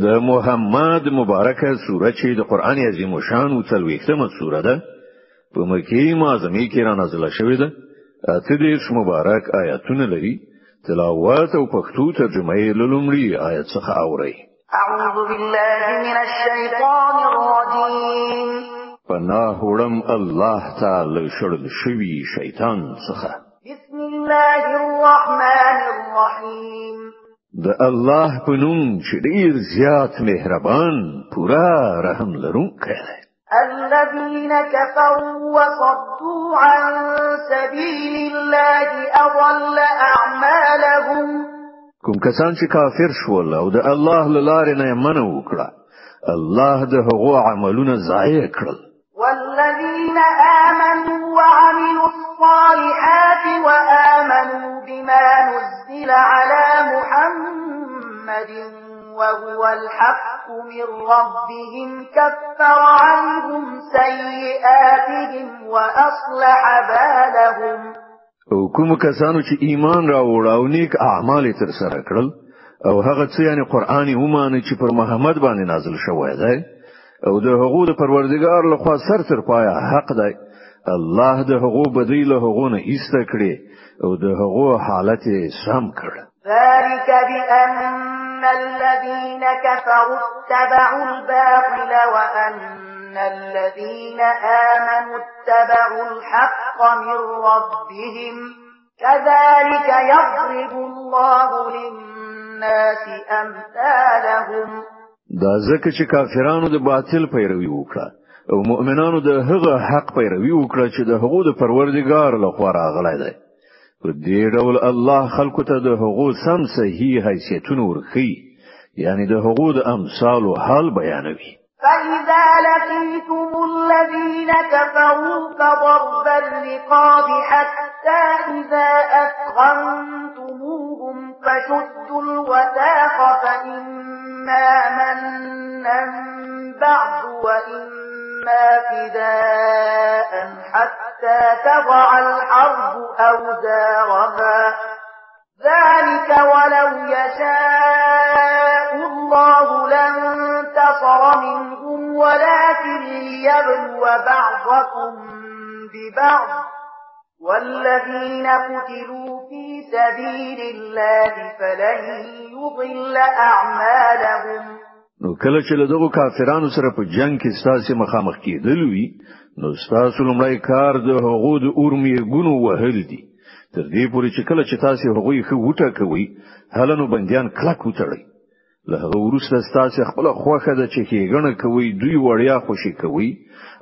د محمد مبارکه سوره چې د قران عظیم شان او څلويختمه سوره ده په مکی معظمه کې را نازله شوې ده. اته دې مبارک آیاتونه لري. تلاوت او پښتو ترجمه یې لومړی آیت څخه اوري اعوذ بالله من الشیطان الرجیم. پناه وړم الله تعالی شړل شوی شیطان څخه. بسم الله الرحمن الرحیم د الله په نوم چې ډیر زیات مهربان پورا رحم لرونکی دی. الذين كفروا وصدوا عن سبيل الله أضل أعمالهم. کوم کسان چې کافر شول أو د الله لاره نه منو وکړه الله د هغو عملونه ضایع کړل. والذين آمنوا وعملوا الصالحات وآمنوا بما نزل على محمد وهو الحق من ربهم كفر عنهم سيئاتهم وأصلح بالهم. أو کوم کسانو چې ایمان راوړ أو نیک اعمال تر سره کړل أو هغه څه یعنی قرآني ومانه چې پر محمد باندې نازل شوی دی. أو د د پروردگار له خوا سر تر پایا حق دی. الله د هغو بدی له هغو نه ایسته کړي أو د هغو حالت سم کړ. ذلك بأن الذين كفروا اتبعوا الباطل وأن الذين آمنوا اتبعوا الحق من ربهم. كذلك يضرب الله للناس أمثالهم. دا ځکه چې کافرانو د باطل پیروي وکړه أو مؤمنانو د هغه حق پیروي وکړه چې د هغو د پروردګار له خوا راغلی دی. په دې ډول الله خلکو ته د هغو سم صحیح حیثیتونه ورخي یعنی د د امثال أو حال بیانوي. فإذا لقيتم الذين كفروا فضرب الرقاب حتى إذا أثخنتموهم فشدوا الوثاق فإما منا بعد وإما فداء حتى تضع الحرب أوزارها. ذلك ولو يشاء الله لانتصر منهم ولكن ليبلو بعضكم ببعض. والذين قتلوا في سبيل الله فلن يضل أعمالهم. نو کله چې دغو کافرانو سره په جنگ کې ستاسو مخامخ کېدل وي نو ستاسو لمړی کار د هغو د اورمې ګونو وهل دي. تر دې پورې چې کله چې تاسو هغوی خو وټه کوي هلنو بنديان کلک وتړي له هغه وروسته تاسو خپل خوخه د چې کېګنه کوي دوی وړیا خوشي کوي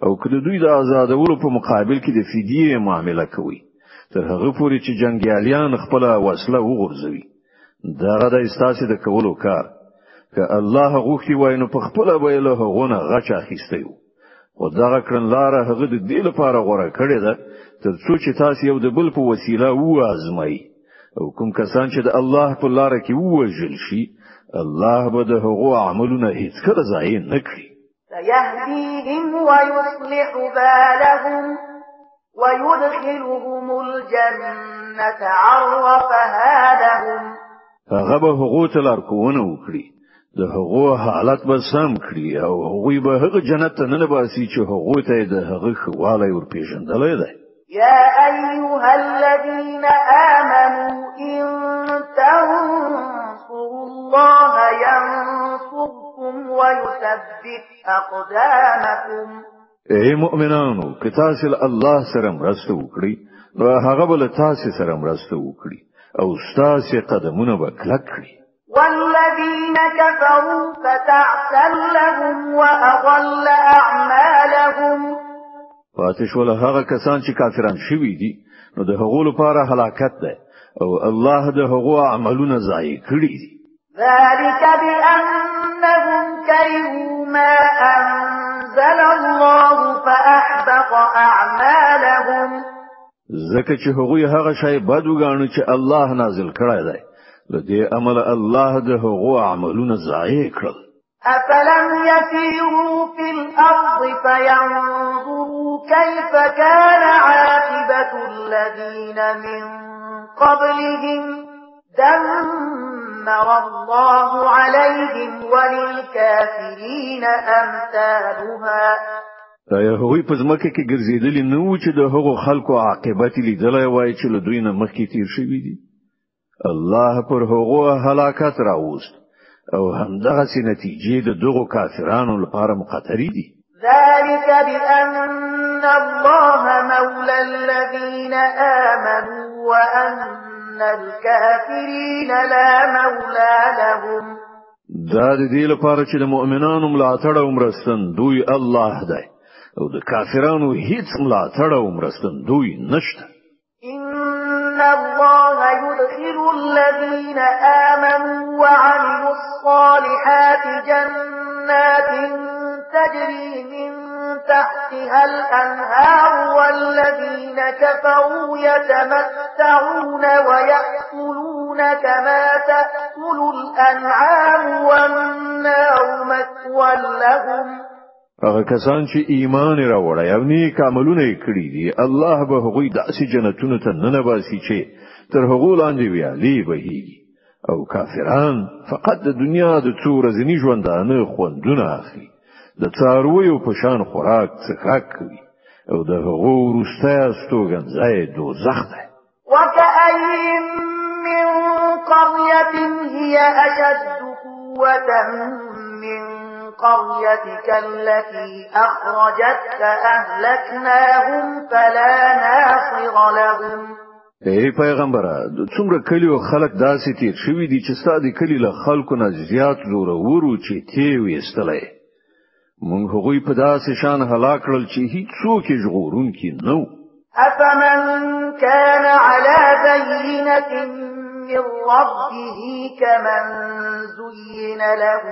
او کله دوی د آزادولو په مقابل کې د فدیه معامله کوي تر هغه پورې چې جنگیالیان خپل وسله وغورځوي. دا د استاسي د کولو کار که الله غوښتي وای نو په خپل به له هغونه غچ اخیستیو خو دا کړنلار هغه د دې لپاره غوره کړی ده تر څو چې تاسو یو د بل په وسیله وازمايي. او کوم کسان چې د الله په لار کې ووجل شي الله به د هغو عملونه هیڅ کله ضایع نه کړي. سيهديهم ويصلح بالهم ويدخلهم الجنة عرفها لهم هغه به هغو ته لارښوونه وکړي د هغو حالت به سم کړي. او هغوی به هغه جنت ته ننباسي چې هغو ته د هغه خواله ورپېژندلې ده يا أيها الذين آمنوا إن تنصروا الله ينصركم ويثبت أقدامكم. ای مؤمنانو که تاسو الله سره مرسته وکړي نو هغه به تاسو سره مرسته وکړي. أو تاسو قدمونه به کلک کړي. والذين كفروا فتعسا لهم وأضل أعمالهم. پاتې شول هغه کسان چې کافران شوي دي نو د هغو لپاره هلاکت ده او الله د هغو عملونه ضایع کړی دي ذلك بأنهم كرهوا ما أنزل الله فأحبط أعمالهم. ځکه چې هغوی هغه شی بد وګاڼه چې الله نازل کړی دی لدې عمل الله د هغو عملونه ضایع کړل. أفلم يسيروا في الأرض فينظروا كيف كان عاقبة الذين من قبلهم. دمر الله عليهم وللكافرين أمثالها. ایا هغوی په ځمکه کې ګرځېدلی نه و چې د هغو خلکو عاقبت لیدلای وای چې له دوی نه مخکې تیر شوي دي. الله پر هغو هلاکت راوست. أو همدغه نتیجې د دغو کافرانو لپاره مقتري دي. ذلك بأن الله مولى الذين آمنوا وأن الكافرين لا مولى لهم. دا د دې لپاره چې د مؤمنانو ملاتړ أو مرستن دوی الله دی. أو د کافرانو هیڅ ملاتړ أو مرستن دوی نشته. الذين آمنوا وعملوا الصالحات جنات تجري من تحتها الأنهار والذين كفروا يتمتعون ويأكلون كما تأكل الأنعام والنار مثوى لهم. هغه کسان چې ایمان راوړی او نیک عملونه کړی دي الله به هغوی داسې جنتونو ته ننباسي چې تر هغو لاندې ویالي بهيږي او کافران فقط د دنیا د څو ورځې ژوندانه خوندونه اخلي. د څارویو په شان خوراک څخه کوي. او د هغو وروسته استوګن ځای دوزخ دی. وكأين من قرية هي أشد قوة من قريتك التي أخرجتك أهلكناهم فلا ناصر لهم ای پیغمبره څومره کلی او خلک داسې تیر شوی دي چې ستاسو کلی له خلکو نه زیات زورور وو چې ته یې وېستلې مونږ هغوی په داسې شان هلاک کړل چې هیڅ څوک یې ژغورونکی نه و افمن كان على بينة من ربه كمن زين له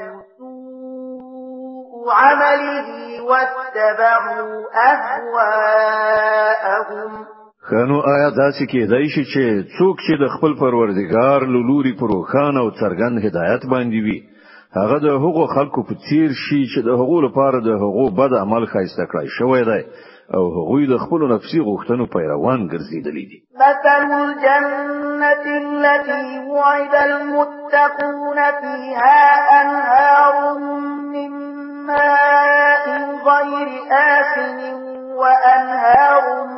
عمله واتبعوا أهواءهم ښه نو آیا داسې کېدای شي چې څوک چې د خپل پروردگار لوري پر روښان او څرګند هدایت باندې وي هغه د هغو خلکو په څیر شي چې د هغو لپاره د هغو بد عمل ښایسته کړی شوی دی او هغوی د خپل نفسي غوښتنو پیروان ګرځیدلی دي. مثل الجنة التي وعد المتقون فيها أنهار من ماء غير آسن وأنهار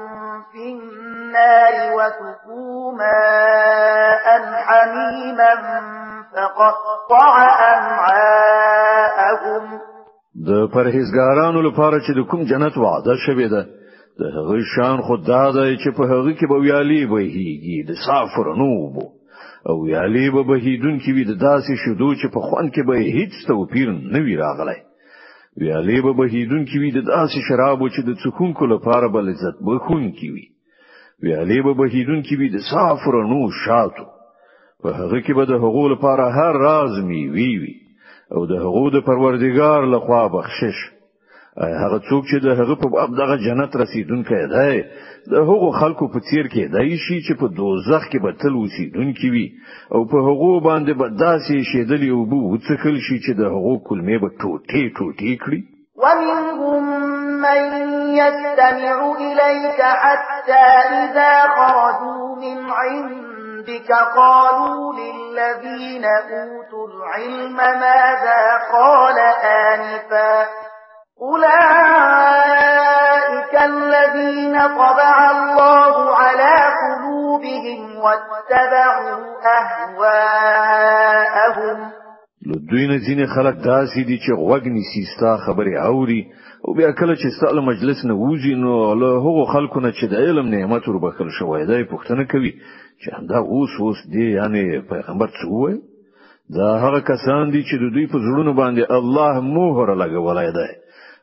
في النار وسقوا ماء حميما فقطع أمعاءهم د پرهیزګارانو لپاره چې د کوم جنت وعده شوی ده د هغه شان خو دا ده چې په هغه کې به ویالي بهيږي د صافو رڼو اوبو ویالي به بهیدون کې وي د داسې شودو چې په خوند کې به هیڅ توپیر نه وی راغلی ویالي به بهیدون کې وي د داسې شرابو چې د څکونکو لپاره به لذت بخښونکې وي ویالي به بهیدون کې وي د صافو رڼو شاتو. په هغه کې به د هغو لپاره هر راز مېوې. وي او د هغو د پروردگار لخوا بخشش هغه څوک چې د هغه په دغه جنت رسیدونکی دی د هغو خلکو په څیر کېدی شي چې په دوزخ کې به تل اوسیدونکي وي. او په هغو باندې به داسې اېشیدلې اوبه وڅښل شي چې د هغو کولمې به ټوټې ټوټې کړي. ومنهم من يستمع إليك حتى إذا خرجوا من عندك قالوا للذين أوتوا العلم ماذا قال واتبعوا أهواءهم. دوی نه ځینې خلک داسې دي چې غوږ نیسي ستا خبرې اوري او بیا کله چې ستاسو مجلس نه وځي نو له هغو خلکو نه چې د علم نعمت وربښل شوی دی پوښتنه کوي چې همدا اوس اوس دی یعنی پیغمبر څه وایي دا هغه کسان دي چې د دوی په زړونو باندې الله مهر لګولای دی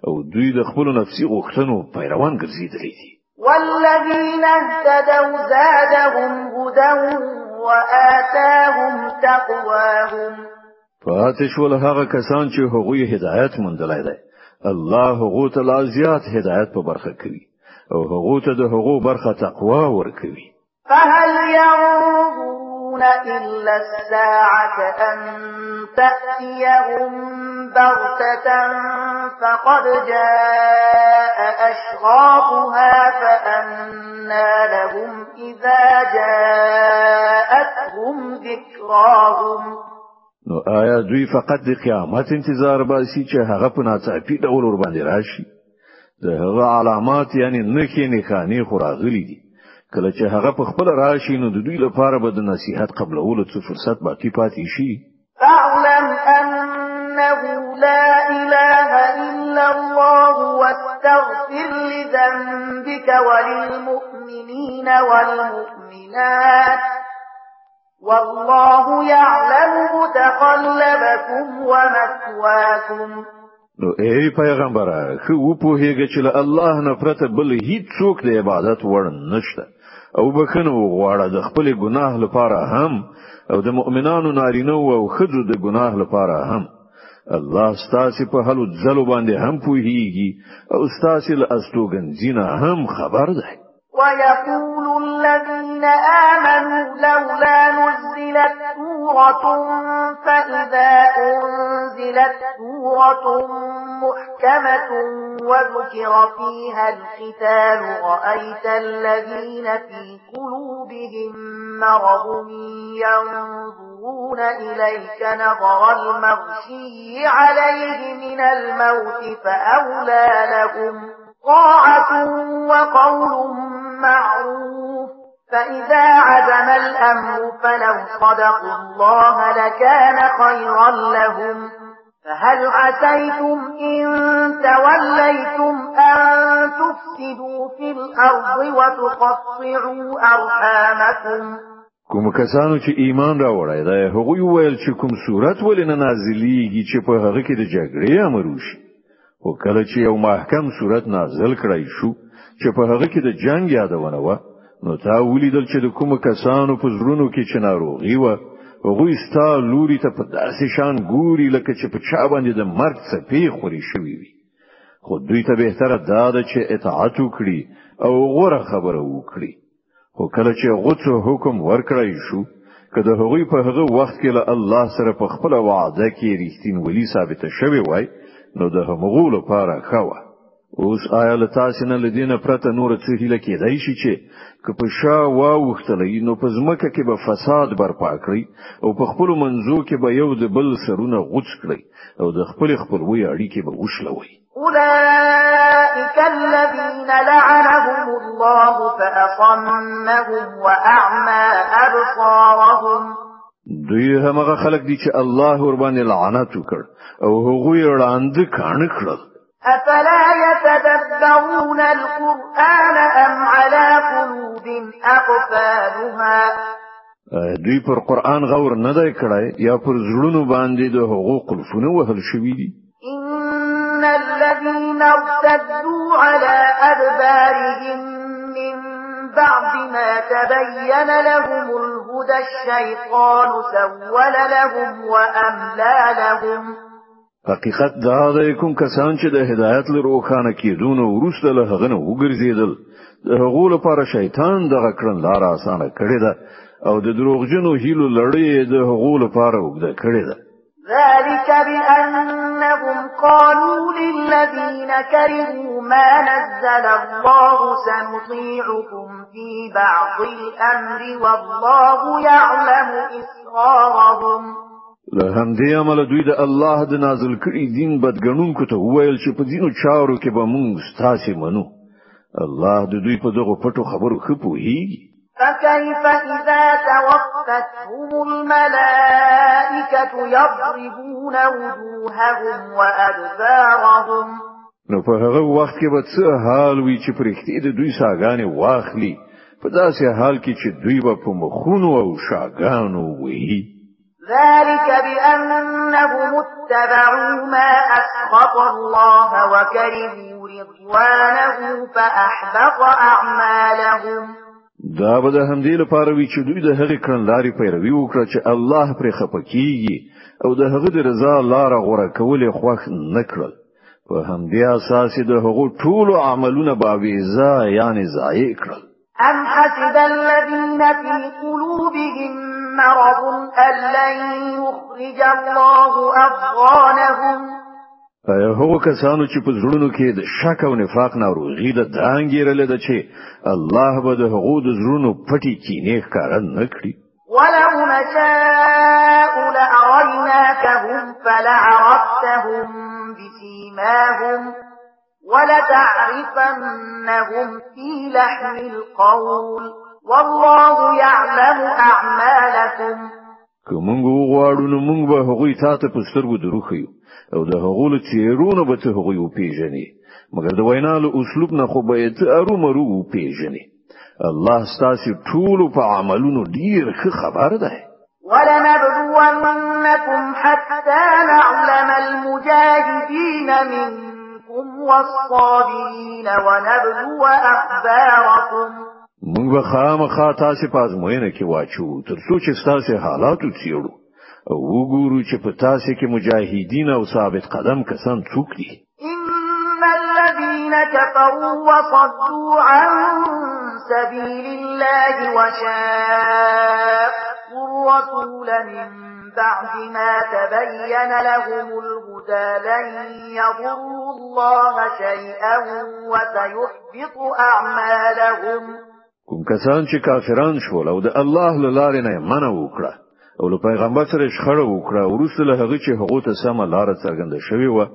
او دوی د خپل نفسي غوښتنو پیروان ګرځیدلي دي والذين اهتدوا زادهم هدى وآتاهم تقواهم. فآتش ول هغه کسان چې هغوی هدایت مندلای دی. الله هغو ته لا زیات هدایت په برخه کوي. أو هغو ته د هغو برخه تقوا ورکوي. فهل ينظرون إلا الساعة أن تأتيهم بغتة فقد جاء أشراطها فأنا لهم إذا جاءتهم ذكراهم. نو آیا دوی فقط د قیامت انتظار باسي چې هغه په ناڅاپي ډول ور باندې راشي؟ د هغه علامات یعنی نخښې نښانې خو راغلي دي. کله چې هغه په خپل راشي نو د دوی لپاره به د نصيحت قبلولو څه فرصت باقی پاتې شي. فاعلم انه لا اله الا الله واستغفر لذنبك وللمؤمنين والمؤمنات. والله يعلم متقلبكم ومثواكم. نو ای پیغمبره ښه پوهېږه چې الله نه پرته بل هیڅ څوک د عبادت وړ نشته او بښنه وغواړه د خپل ګناه لپاره هم او د مؤمنانو نارینه او ښځو د ګناه لپاره هم. الله ستاسو په هلو ځلو باندې هم پوهیږي او ستاسو له استوګن هم خبر ده ويقول الذين آمنوا لولا نزلت سورة فإذا أنزلت سورة محكمة وذكر فيها الختال رأيت الذين في قلوبهم مرض ينظرون إليك نظر المغشي عليه من الموت فأولى لهم طاعة وقول معروف فإذا عزم الأمر فلو صدقوا الله لكان خيرا لهم. فهل عسيتم إن توليتم أن تفسدوا في الأرض وتقطعوا أرحامكم؟ کوم کسانو چې ایمان راوړای دا هغوی ویل چې کوم صورت ولې نه نازلېږي چې په هغه کې د جګړې أمر وشي. او کله چې یو محکم سورت نازل کړای شو چې په هغه کې د جنگ یادونه و نو تا ولیدل چې د کوم کسانو په زړونو کې چې ناروغي و هغه ستا لوري ته په داسې شان ګوري لکه چې په چا باندې د مرګ څپې خورې شوی وي. خو دوی ته بهتره دا ده چې اطاعت وکړي او غوره خبره وکړي. خو کله چې غوڅ حکم ورکړای شو کله هغوی په هغه وخت کې له الله سره په خپل وعده کې ریښتینولي ثابت شوی وای نو د همغو لپاره خوا اوس آیا له تاسو نه له دینه پرته نور څه هیله کېدای شي چې که په شا واوښتلئ نو په ځمکه کې به فساد برپا کړي او په خپل منځو کې به یو د بل سرونه غوڅ کړي او د خپل خپلوي اړیکې به وشلوي. أولئك الذين لعنهم الله فأصمهم وأعمى أبصارهم. دوی همغه خلک دي چې الله ور باندې لعنت وکړ او هغه یې وړاندې کړه کړل أفلا يتدبرون القرآن أم على قلوب أقفالها؟ دوی پر قرآن غور نه دی کړای یا پر زړونو باندې د حقوق قلفونه وهل شوی دي؟ إن الذين ارتدوا على أدبارهم من بعد ما تبين لهم الهدى الشيطان سول لهم وأملى لهم. حقیقت دا د کوم کسان چې د هدایت له روښانه کېدو نه وروسته له هغه نه وګرځیدل د هغو لپاره شیطان دغه کړنلار اسانه کړی ده او د دروغجنو هیلو لړۍ د هغو لپاره وګړه کړی ده. ذلك بأنهم قالوا للذين كرهوا ما نزل الله سنطيعكم في بعض الأمر والله يعلم إسرارهم. له همدې عمل دوی د الله د نازل کړي دین بدګنونکو ته وویل چې په دینو چارو کې به موږ ستاسو منو. الله د دوی په دغه پټو خبرو خپوهیږي فكيف إذا توفتهم الملائكة يضربون وجوههم وأدبارهم نو په هغه وخت کې به څه حال وي چې پرښتې د دوی ساګانې واخلي. په داسې حال کې چې دوی به په مخونو او شاګانو وي ذلك بأنهم اتبعوا ما أسخط الله وكرهوا رضوانه فأحبط أعمالهم. دا به د همدې لپاره وی چې دوی د هغې کړنلارې پیروي وکړه چې الله پرې خپه کیږي او د هغه د رضا لار غوره کول یې خوښ نه کړل. په همدې اساس د هغو ټول عملونه باویزا یعنی ضایع کړل. أم حسب الذين في قلوبهم مرض أن لن يخرج الله أضغانهم هغه کسانو چې په زړونو کې د شک او نفاق ناروغي د دا انګیرلې ده چې الله به د هغو د زړونو پټي کینې ښکار نه کړي؟ ولو نشاء لأريناكهم فلعرفتهم بسيماهم ولتعرفنهم في لحن القول. والله يعلم أعمالكم. کومنګ غواړو نو به هغوی تاسو په سترګو دروخیو أو د هغو له چیرونو به ته هغوی مګر د وینا له اسلوب نه خو به ته ارومرو الله ستاسو ټول په عملونو ډیر ښه خبر ده ولنبلونكم حتى نعلم المجاهدين منكم والصابرين ونبلو أخباركم. موږ به خامخا تاسو په ازموینه کې واچو ترڅو چې تاسو حالات وڅېړو أو وګورو چې په تاسو کې مجاهدین أو ثابت قدم کسان څوک دي ان الذين كفروا وصدوا عن سبيل الله وشاقوا الرسول من بعد ما تبين لهم الهدى لن يضروا الله شيئا وسيحبط أعمالهم کوم کسان چې کافران شول او د الله له لارې نه منع وکړه او له پیغمبر سره شخړه وکړه ورسره له هغه چې هغه ته سم لار څرګنده شوی و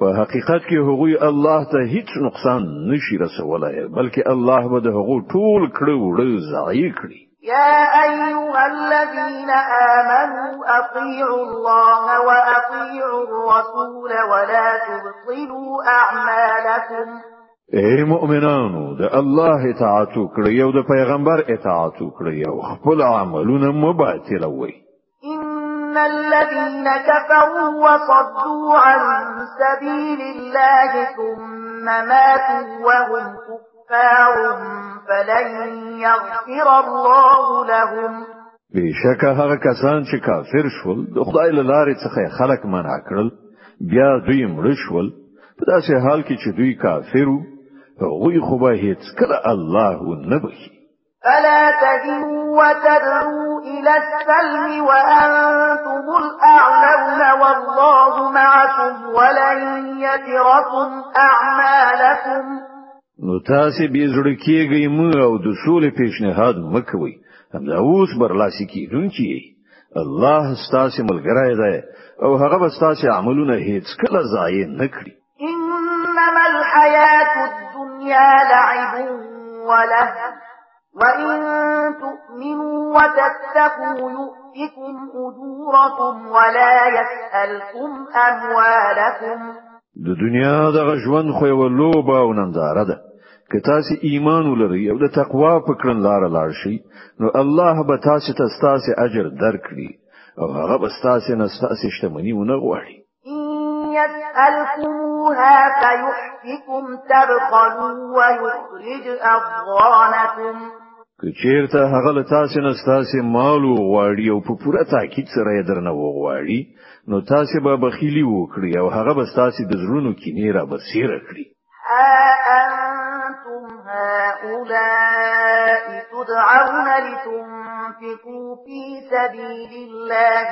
په حقیقت کې هغه الله ته هیڅ نقصان نشي رسولای بلکې الله به د هغه ټول کړه وړه ضایع کړي. يا أيها الذين آمنوا أطيعوا الله وأطيعوا الرسول ولا تبطلوا أعمالكم اے مؤمنانو د الله اطاعت وکړئ أو د پیغمبر اطاعت وکړئ أو خپل عملونه مباطلوي إن الذين كفروا وصدوا عن سبيل الله ثم ماتوا وهم كفار فلن يغفر الله لهم. بشک هغه کسان چې کافر شول د خدای له لارې څخه خلق منع کړل بیا دوی مړ شول. په داسې حال کې چې دوی کافرو هغوی خو به هیڅ کله الله نه بخي فلا تهنوا وتدعوا إلى السلم وأنتم الأعلون والله معكم ولن يتركم أعمالكم. نو تاسو به زړه کېږئ مه او د سولې پیشنهاد مکوئ همدا اوس برلاسي کیدونکي الله ستاسو ملګری دی او هغه به ستاسو عملونه هیڅ کله ضایع نه کړي الدنيا لعب وله وإن تؤمنوا وتتقوا يؤتكم أجوركم ولا يسألكم أموالكم. د دنیا د ژوند خو یو لوبه او ننداره ده. که تاسو ایمان ولرئ أو د تقوا په کړنلار لاړ شئ نو الله به تاسو ته تاسو اجر درکړي او هغه به تاسو نه تاسو شتمنی ونه غواړي. يسألكموها فيحفكم تبخلوا ويخرج أضغانكم که چیرته هغه له تاسو نه تاسو مال غواړي او په پوره تاکید سره یې درنه وغواړي نو تاسو به بخیلی وکړي او هغه به تاسو د زړونو کې نه را بصیره کړي. أنتم هؤلاء تدعون لتنفقوا في سبيل الله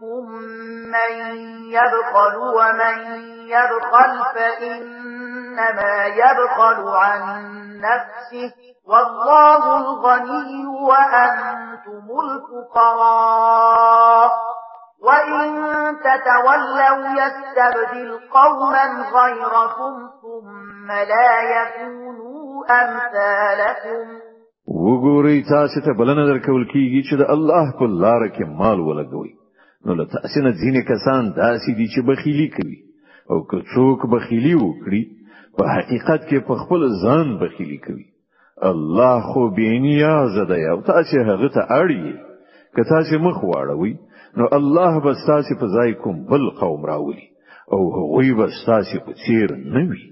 فمنكم من يبخل ومن يبخل فإنما يبخل عن نفسه والله الغني وأنتم الفقراء وإن تتولوا يستبدل قوما غيركم ثم لا يكونوا أمثالكم. وګورئ تاسو ته بلنه درکول کیږي چې د الله په لار کې مال ولګوي نو له تاسو نه ځینې کسان داسې دي چې بخیلی کوي. او که څوک بخیلی وکړي په حقیقت کې په خپل ځان بخیلی کوي. الله خو بینیاز ده او تاسو هغه ته اړي که تاسو مخ واړوي نو الله به تاسو په ځای کوم بل قوم راولي. او هغوی به تاسو په څیر نه وي